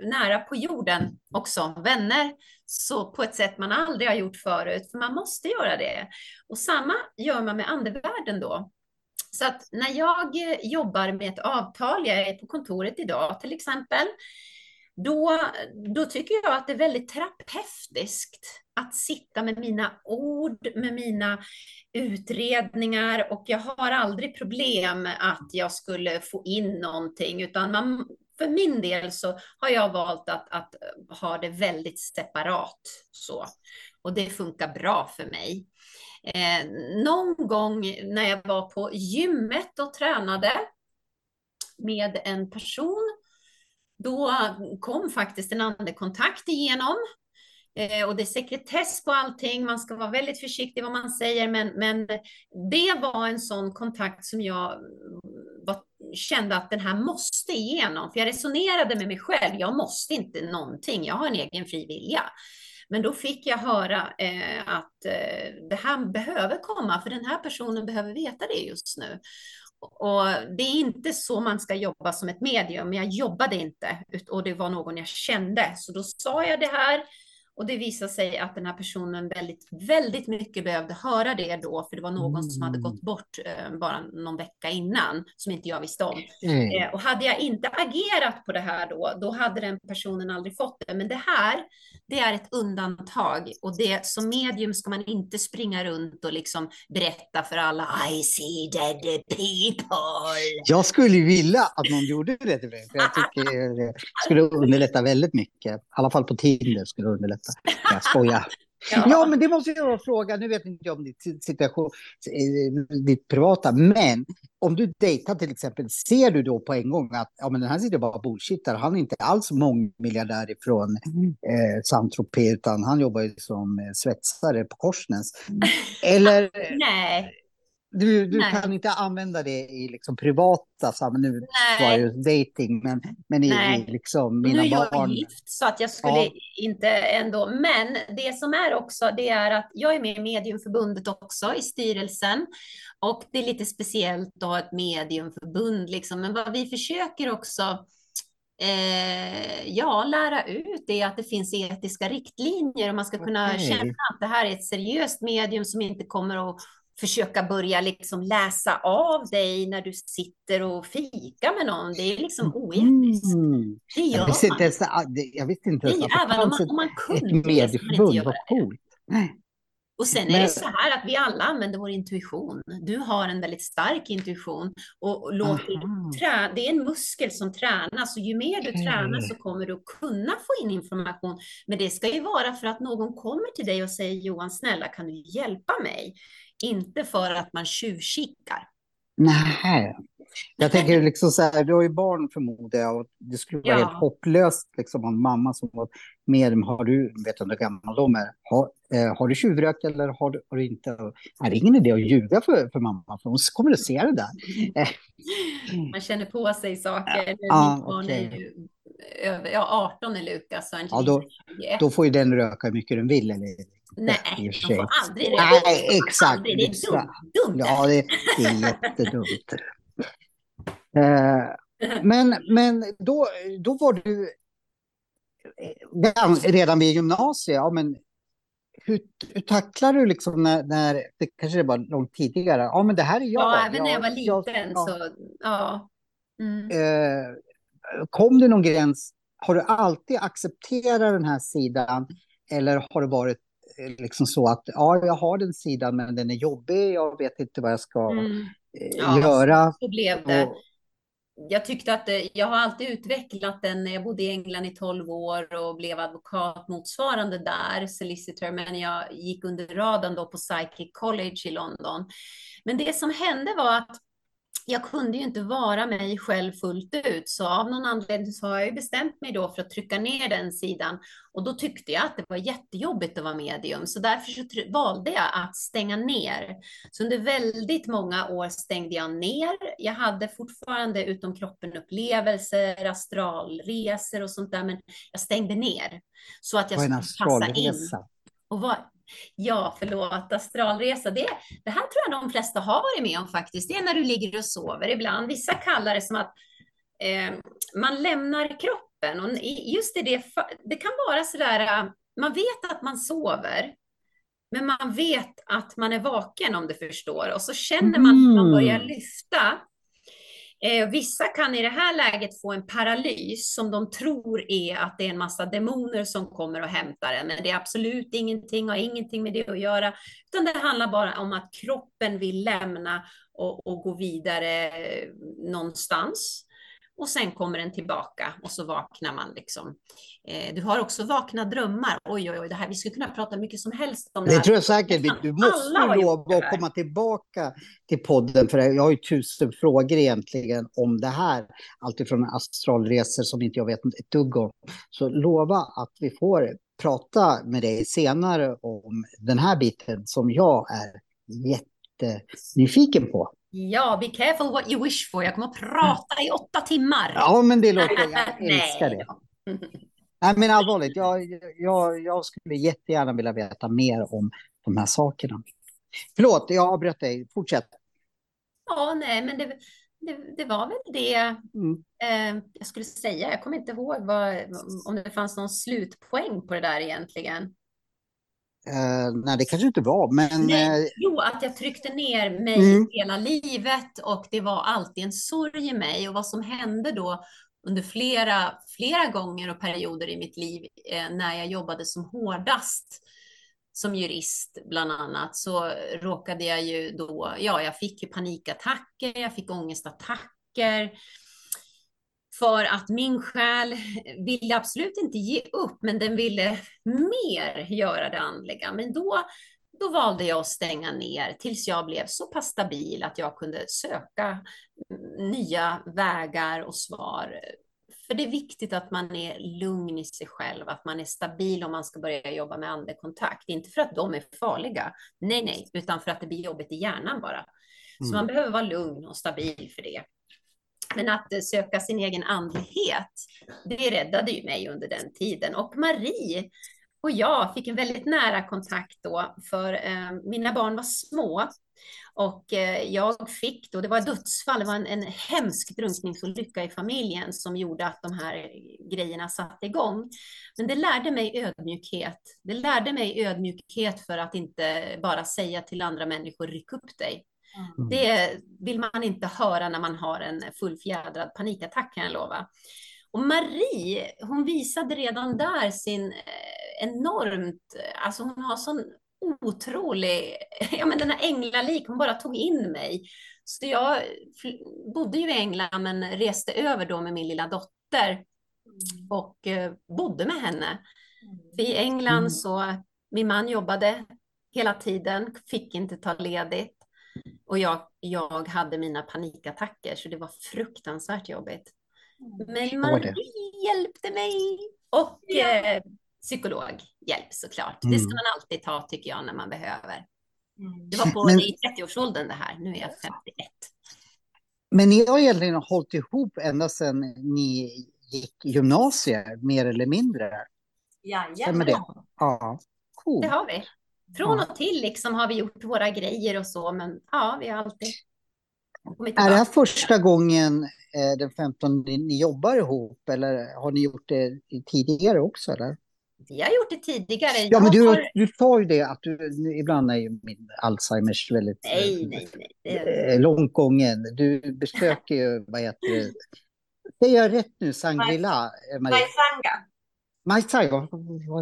nära på jorden också, vänner, så på ett sätt man aldrig har gjort förut, för man måste göra det. Och samma gör man med andevärlden då. Så att när jag eh, jobbar med ett avtal, jag är på kontoret idag till exempel, då, då tycker jag att det är väldigt terapeutiskt att sitta med mina ord, med mina utredningar och jag har aldrig problem att jag skulle få in någonting, utan man, för min del så har jag valt att, att ha det väldigt separat så. Och det funkar bra för mig. Eh, någon gång när jag var på gymmet och tränade med en person då kom faktiskt en andekontakt igenom. Eh, och det är sekretess på allting, man ska vara väldigt försiktig vad man säger, men, men det var en sån kontakt som jag mm, var, kände att den här måste igenom. För jag resonerade med mig själv, jag måste inte någonting, jag har en egen fri vilja. Men då fick jag höra eh, att eh, det här behöver komma, för den här personen behöver veta det just nu. Och det är inte så man ska jobba som ett medium, men jag jobbade inte och det var någon jag kände. Så då sa jag det här och det visade sig att den här personen väldigt, väldigt mycket behövde höra det då, för det var någon mm. som hade gått mm. bort eh, bara någon vecka innan, som inte jag visste om. Mm. Eh, och hade jag inte agerat på det här då, då hade den personen aldrig fått det. Men det här, det är ett undantag och det som medium ska man inte springa runt och liksom berätta för alla I see dead people. Jag skulle vilja att någon gjorde det för jag tycker det skulle underlätta väldigt mycket. I alla fall på Tinder skulle det underlätta. Jag skojar. Ja. ja, men det måste jag fråga. Nu vet inte jag om ditt situation, eh, ditt privata, men om du dejtar till exempel, ser du då på en gång att ja, men den här sitter bara bullshittar. Han är inte alls mångmiljardär ifrån eh, Saint-Tropez, utan han jobbar ju som eh, svetsare på Korsnäs. Eller, Nej. Du, du kan inte använda det i liksom privata sammanhang. Nu var ju dating, men, men i, i liksom mina nu barn. Nu är jag gift, så att jag skulle ja. inte ändå. Men det som är också, det är att jag är med i Mediumförbundet också, i styrelsen. Och det är lite speciellt att ha ett mediumförbund, liksom. men vad vi försöker också eh, ja, lära ut är att det finns etiska riktlinjer och man ska kunna okay. känna att det här är ett seriöst medium som inte kommer att försöka börja liksom läsa av dig när du sitter och fikar med någon. Det är liksom mm. oetiskt. Mm. Det gör jag visste inte ens, jag visste inte ens att det fanns man, om man kunde, ett medieförbund. Vad coolt. Och sen är det så här att vi alla använder vår intuition. Du har en väldigt stark intuition och låter trä, det är en muskel som tränas och ju mer du okay. tränar så kommer du kunna få in information. Men det ska ju vara för att någon kommer till dig och säger Johan, snälla kan du hjälpa mig? Inte för att man tjuvkikar. Nej, jag tänker liksom så här, du har ju barn förmodar jag och det skulle vara ja. helt hopplöst liksom om mamma som var med, har du, vet du hur gammal de är, har, eh, har du tjuvrökt eller har du, har du inte? Är det ingen idé att ljuga för, för mamma, för hon kommer att se det där. Man känner på sig saker. Ja, Mitt barn okay. är ju över, ja, 18 är Lukas. Ja, då, då får ju den röka hur mycket den vill. Eller, Nej, de får aldrig röka. Nej, exakt. Aldrig. Det är dumt. dumt. Ja, det, det är jättedumt. Eh, men, men då, då var du eh, redan vid gymnasiet. Ja, men hur, hur tacklar du liksom när, när, det kanske var långt tidigare, ja men det här är jag. Ja, även när jag var liten jag, så, ja. Mm. Eh, kom det någon gräns, har du alltid accepterat den här sidan eller har det varit liksom så att ja, jag har den sidan men den är jobbig, jag vet inte vad jag ska mm. ja, göra. Så blev det. Och, jag tyckte att jag har alltid utvecklat den. Jag bodde i England i 12 år och blev advokat motsvarande där, solicitor, men jag gick under radarn då på Psychic College i London. Men det som hände var att jag kunde ju inte vara mig själv fullt ut, så av någon anledning så har jag ju bestämt mig då för att trycka ner den sidan. Och då tyckte jag att det var jättejobbigt att vara medium, så därför så valde jag att stänga ner. Så under väldigt många år stängde jag ner. Jag hade fortfarande utom kroppen-upplevelser, astralresor och sånt där, men jag stängde ner. Så att jag skulle passa in. Och var, Ja, förlåt, astralresa. Det, det här tror jag de flesta har varit med om faktiskt. Det är när du ligger och sover ibland. Vissa kallar det som att eh, man lämnar kroppen. Och just i det, det kan vara så där, eh, man vet att man sover, men man vet att man är vaken om du förstår. Och så känner man att man börjar mm. lyfta. Eh, vissa kan i det här läget få en paralys som de tror är att det är en massa demoner som kommer och hämtar en. Men det är absolut ingenting, har ingenting med det att göra. Utan det handlar bara om att kroppen vill lämna och, och gå vidare eh, någonstans och sen kommer den tillbaka och så vaknar man liksom. Eh, du har också vakna drömmar. Oj, oj, oj, det här, vi skulle kunna prata mycket som helst om det, det här. tror jag säkert. Du måste lova att komma tillbaka till podden, för jag har ju tusen frågor egentligen om det här. Alltifrån astralresor som inte jag vet ett dugg om. Så lova att vi får prata med dig senare om den här biten som jag är jättenyfiken på. Ja, be careful what you wish for. Jag kommer att prata i åtta timmar. Ja, men det låter... Jag älskar det. Nej, men allvarligt, jag, jag, jag skulle jättegärna vilja veta mer om de här sakerna. Förlåt, jag avbröt dig. Fortsätt. Ja, nej, men det, det, det var väl det mm. eh, jag skulle säga. Jag kommer inte ihåg vad, om det fanns någon slutpoäng på det där egentligen. Uh, nej, det kanske inte var, men... Nej, uh, jo, att jag tryckte ner mig mm. hela livet och det var alltid en sorg i mig. Och vad som hände då under flera, flera gånger och perioder i mitt liv eh, när jag jobbade som hårdast som jurist bland annat så råkade jag ju då, ja, jag fick ju panikattacker, jag fick ångestattacker för att min själ ville absolut inte ge upp, men den ville mer göra det andliga. Men då, då valde jag att stänga ner tills jag blev så pass stabil att jag kunde söka nya vägar och svar. För det är viktigt att man är lugn i sig själv, att man är stabil om man ska börja jobba med andekontakt. Inte för att de är farliga, nej, nej, utan för att det blir jobbigt i hjärnan bara. Så mm. man behöver vara lugn och stabil för det. Men att eh, söka sin egen andlighet, det räddade ju mig under den tiden. Och Marie och jag fick en väldigt nära kontakt då, för eh, mina barn var små. Och eh, jag fick då, det var dödsfall, det var en, en hemsk drunkningsolycka i familjen som gjorde att de här grejerna satte igång. Men det lärde mig ödmjukhet. Det lärde mig ödmjukhet för att inte bara säga till andra människor, ryck upp dig. Mm. Det vill man inte höra när man har en fullfjädrad panikattack kan jag lova. Och Marie, hon visade redan där sin eh, enormt, alltså hon har sån otrolig, ja men den här änglalik, hon bara tog in mig. Så jag bodde ju i England men reste över då med min lilla dotter mm. och eh, bodde med henne. För i England mm. så, min man jobbade hela tiden, fick inte ta ledigt. Och jag, jag hade mina panikattacker så det var fruktansvärt jobbigt. Men Marie hjälpte mig och ja. eh, psykologhjälp såklart. Mm. Det ska man alltid ta tycker jag när man behöver. Mm. Det var på Men, i 30-årsåldern det här, nu är jag 51. Men ni har egentligen hållit ihop ända sedan ni gick gymnasiet, mer eller mindre? Jajamän. Det? Ja, cool. Det har vi. Från och till liksom har vi gjort våra grejer och så, men ja, vi har alltid är det här första gången eh, den 15 ni jobbar ihop eller har ni gjort det tidigare också? Eller? Vi har gjort det tidigare. Ja, men du, har... du sa ju det att du, ibland är ju min Alzheimers väldigt nej, nej, nej. Är... Eh, långt gången. Du besöker ju, vad heter det, säger jag rätt nu, Sangrila? Majsanga. Majsanga.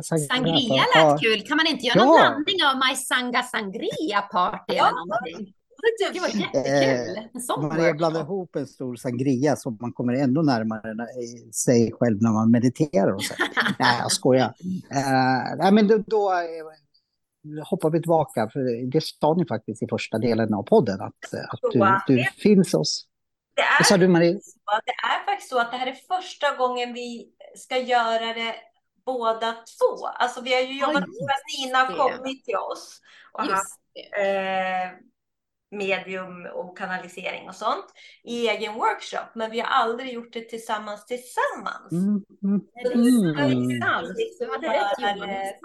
Sangria lät kul. Kan man inte göra ja. någon blandning av Majsanga Sangria Party ja. eller någonting? Det var jättekul. Eh, man blandar ihop en stor sangria så man kommer ändå närmare sig själv när man mediterar. Och så. nej, jag skojar. Uh, nej, men då, då uh, hoppar vi tillbaka, för det sa ni faktiskt i första delen av podden, att, att du, du finns oss. Det är, Marie? det är faktiskt så att det här är första gången vi ska göra det båda två. Alltså vi har ju jobbat, med Nina har kommit till oss och haft eh, medium och kanalisering och sånt i egen workshop, men vi har aldrig gjort det tillsammans tillsammans. Mm. Mm.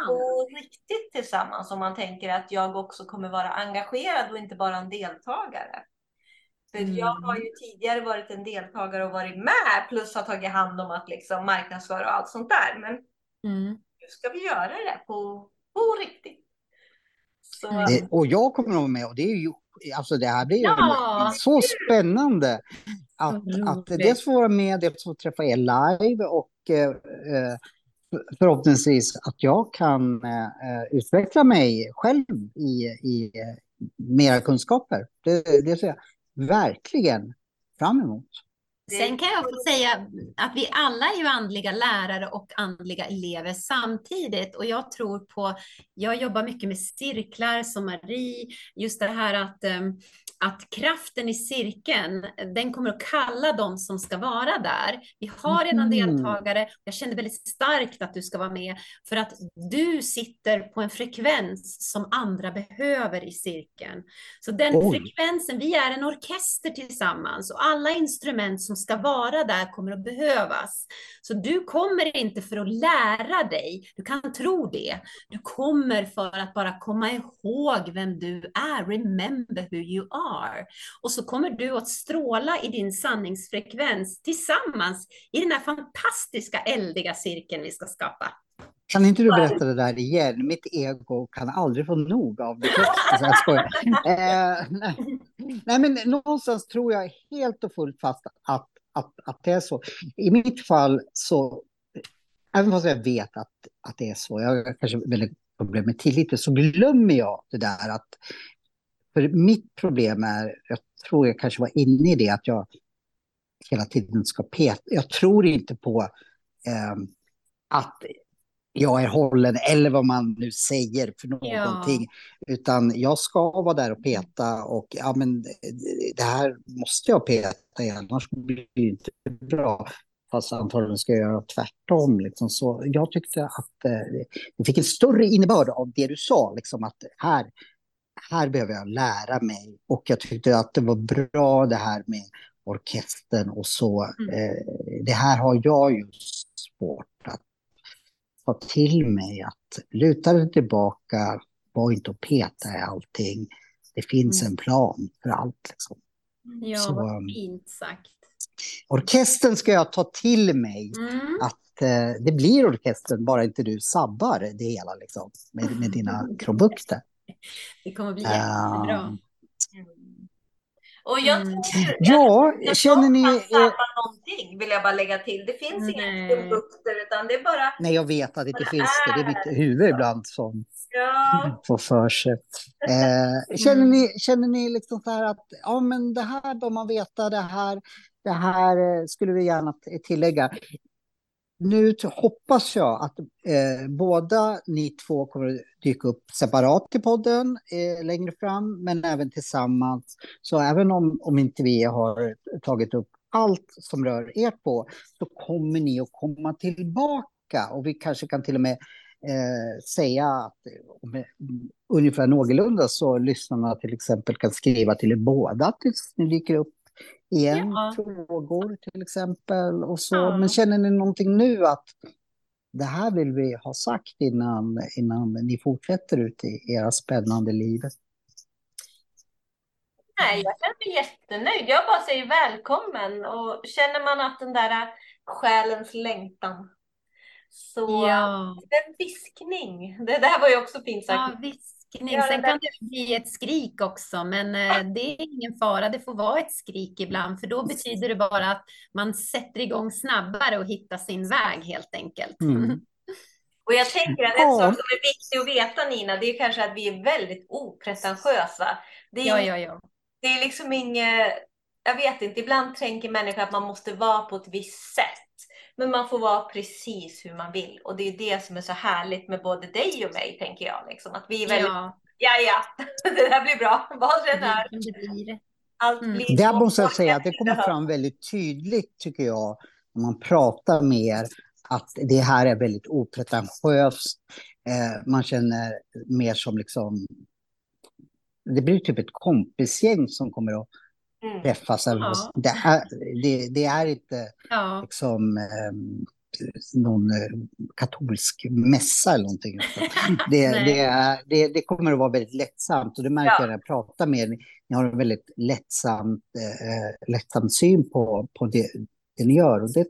på riktigt tillsammans om man tänker att jag också kommer vara engagerad och inte bara en deltagare. För mm. jag har ju tidigare varit en deltagare och varit med plus har tagit hand om att liksom marknadsföra och allt sånt där. Men mm. nu ska vi göra det på, på riktigt. Så... Det, och jag kommer att vara med och det är ju alltså det här blir ja. så spännande. Att, att dels få vara med, dels få träffa er live och eh, förhoppningsvis att jag kan eh, utveckla mig själv i, i eh, mera kunskaper. Det, det ser jag verkligen fram emot. Sen kan jag få säga att vi alla är ju andliga lärare och andliga elever samtidigt. Och jag tror på, jag jobbar mycket med cirklar som Marie, just det här att um, att kraften i cirkeln, den kommer att kalla de som ska vara där. Vi har redan mm. deltagare. Jag kände väldigt starkt att du ska vara med för att du sitter på en frekvens som andra behöver i cirkeln. Så den Oj. frekvensen, vi är en orkester tillsammans och alla instrument som ska vara där kommer att behövas. Så du kommer inte för att lära dig, du kan tro det. Du kommer för att bara komma ihåg vem du är, remember who you are. Och så kommer du att stråla i din sanningsfrekvens tillsammans i den här fantastiska eldiga cirkeln vi ska skapa. Kan inte du berätta det där igen? Mitt ego kan aldrig få nog av bekräftelse. Jag skojar. Eh, nej. nej, men någonstans tror jag helt och fullt fast att, att, att det är så. I mitt fall så, även fast jag vet att, att det är så, jag har kanske väldigt problem med tillit, så glömmer jag det där att för mitt problem är, jag tror jag kanske var inne i det, att jag hela tiden ska peta. Jag tror inte på eh, att jag är hållen eller vad man nu säger för någonting. Ja. Utan jag ska vara där och peta och ja men det här måste jag peta annars blir det inte bra. Fast antagligen ska jag göra tvärtom. Liksom. Så jag tyckte att eh, det fick en större innebörd av det du sa. Liksom, att här, här behöver jag lära mig. Och jag tyckte att det var bra det här med orkestern och så. Mm. Eh, det här har jag ju svårt att till mig. Att luta dig tillbaka, var inte och peta i allting. Det finns mm. en plan för allt. Liksom. Ja, så, vad um, fint sagt. Orkestern ska jag ta till mig. Mm. Att eh, det blir orkestern, bara inte du sabbar det hela liksom, med, med dina krumbukter. Det kommer bli jättebra. Um, Och jag Mm. tror, Ja, jag, känner ni... Jag Eh, någonting vill jag bara lägga till. Det finns inga krumbukter utan det är bara, nej, jag vet att det inte finns det. Det är mitt huvud ibland som ja, får för sig. Eh, känner ni, känner ni liksom så här att ja, men det här bör man veta, det här, det här eh, skulle vi gärna tillägga. Nu hoppas jag att eh, båda ni två kommer att dyka upp separat i podden eh, längre fram, men även tillsammans. Så även om, om inte vi har tagit upp allt som rör er på, så kommer ni att komma tillbaka och vi kanske kan till och med eh, säga att eh, om, ungefär någorlunda så lyssnarna till exempel kan skriva till er båda tills ni dyker upp igen, Ja. frågor till exempel. Och så. Ja. Men känner ni någonting nu att det här vill vi ha sagt innan, innan ni fortsätter ut i era spännande liv? nej, jag känner mig jättenöjd. Jag bara säger välkommen och känner man att den där själens längtan så Ja, en viskning. Det där var ju också fint ja sagt. Viskning. Ja, Sen kan det bli ett skrik också, men eh, det är ingen fara. Det får vara ett skrik ibland, för då betyder det bara att man sätter igång snabbare och hittar sin väg helt enkelt. Mm. Och jag tänker att en Ja. sak som är viktig att veta Nina, det är kanske att vi är väldigt opretentiösa. Det är, Ja, ja, ja. det är liksom inget, jag vet inte, ibland tänker människor att man måste vara på ett visst sätt. Men man får vara precis hur man vill. Och det är det som är så härligt med både dig och mig, tänker jag. Liksom. Att vi är väldigt, ja, Ja, ja, det där blir bra. Här, det blir. allt Mm. blir Där så måste jag säga att det kommer fram väldigt tydligt, tycker jag, när man pratar med er, att det här är väldigt opretentiöst. Eh, man känner mer som liksom... Det blir typ ett kompisgäng som kommer att Mm. träffas. Ja. Det, är, det, det är inte Ja, liksom eh, någon eh, katolsk mässa eller någonting. Det, Nej. det, är, det, det kommer att vara väldigt lättsamt och det märker Ja. jag när jag pratar med er. Ni, har en väldigt lättsamt, eh, lättsam syn på, på det, det ni gör och det,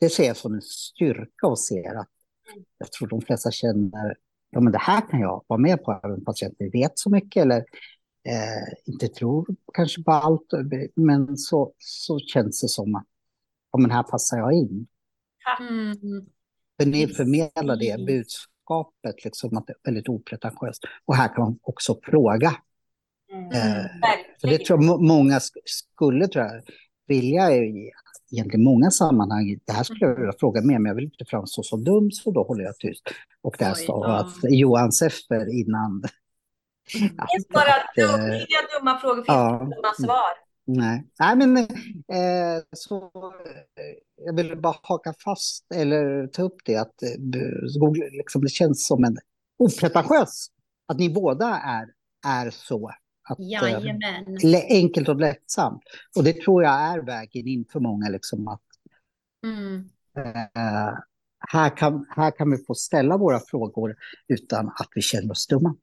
det ser jag som en styrka och ser att jag tror de flesta känner ja men det här kan jag vara med på även fast jag inte vet så mycket eller eh, inte tror kanske på allt men så, så känns det som att ja, men här passar jag in. mm. För ni förmedlar det budskapet, liksom att det är väldigt opretentiöst. Och här kan man också fråga. Mm. Eh, för det tror jag må- många sk- skulle tror jag, vilja i egentligen många sammanhang. Det här skulle jag vilja fråga mer, men jag vill inte framstå så dum, så då håller jag tyst. Och där ja. att Johan Seffer innan. Det finns bara att, dum, eh, dumma frågor, finns ja. dumma svar. Nej, Nej men eh, så eh, jag vill bara haka fast eller ta upp det att eh, Google, liksom, det känns som en opretentiös att ni båda är, är så. Att, eh, Jajamän. lä- enkelt och lättsamt. Och det tror jag är vägen in för många liksom att Mm. eh, här, kan, här kan vi få ställa våra frågor utan att vi känner oss dumma.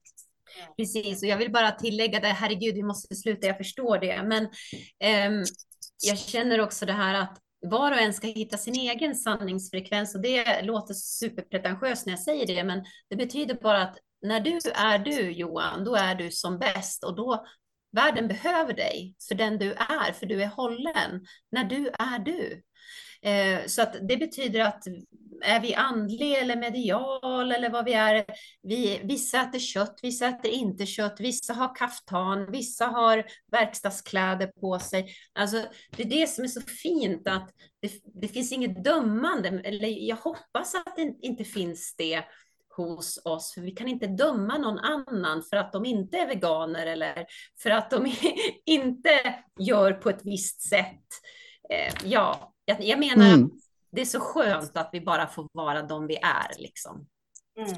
Precis, och jag vill bara tillägga det, herregud, vi måste sluta, jag förstår det, men ehm, jag känner också det här att var och en ska hitta sin egen sanningsfrekvens. Och det låter superpretentiöst när jag säger det, men det betyder bara att när du är du, Johan, då är du som bäst. Och då världen behöver dig för den du är, för du är hållen. När du är du. Eh, så att det betyder att är vi andlig eller medial eller vad vi är, vi, vissa äter kött, vissa äter inte kött, vissa har kaftan, vissa har verkstadskläder på sig. Alltså, det är det som är så fint att det, det finns inget dömande, eller jag hoppas att det inte finns det hos oss, för vi kan inte döma någon annan för att de inte är veganer eller för att de inte gör på ett visst sätt. Eh, ja, jag, jag menar Mm. att det är så skönt att vi bara får vara de vi är liksom. Mm.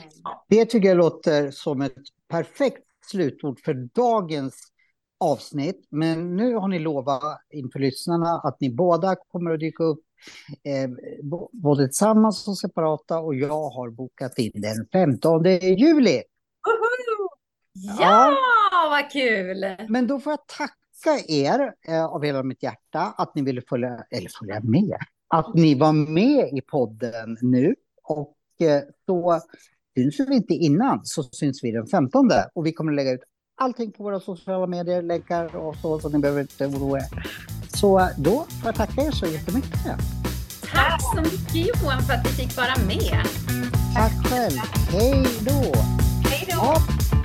Det tycker jag låter som ett perfekt slutord för dagens avsnitt. Men nu har ni lovat inför lyssnarna att ni båda kommer att dyka upp eh, både tillsammans och separata och jag har bokat in den 15 juli. Woho! Ja, vad kul! Men då får jag tacka er eh, av hela mitt hjärta att ni ville följa, eller följa med, att ni var med i podden nu. Och eh, så syns vi inte innan så syns vi den 15 och vi kommer lägga ut allting på våra sociala medier, länkar och så, så ni behöver inte oroa er. Så då får jag tacka er så jättemycket. Tack så mycket Johan för att vi fick vara med. Tack själv. Hej då! Hej då!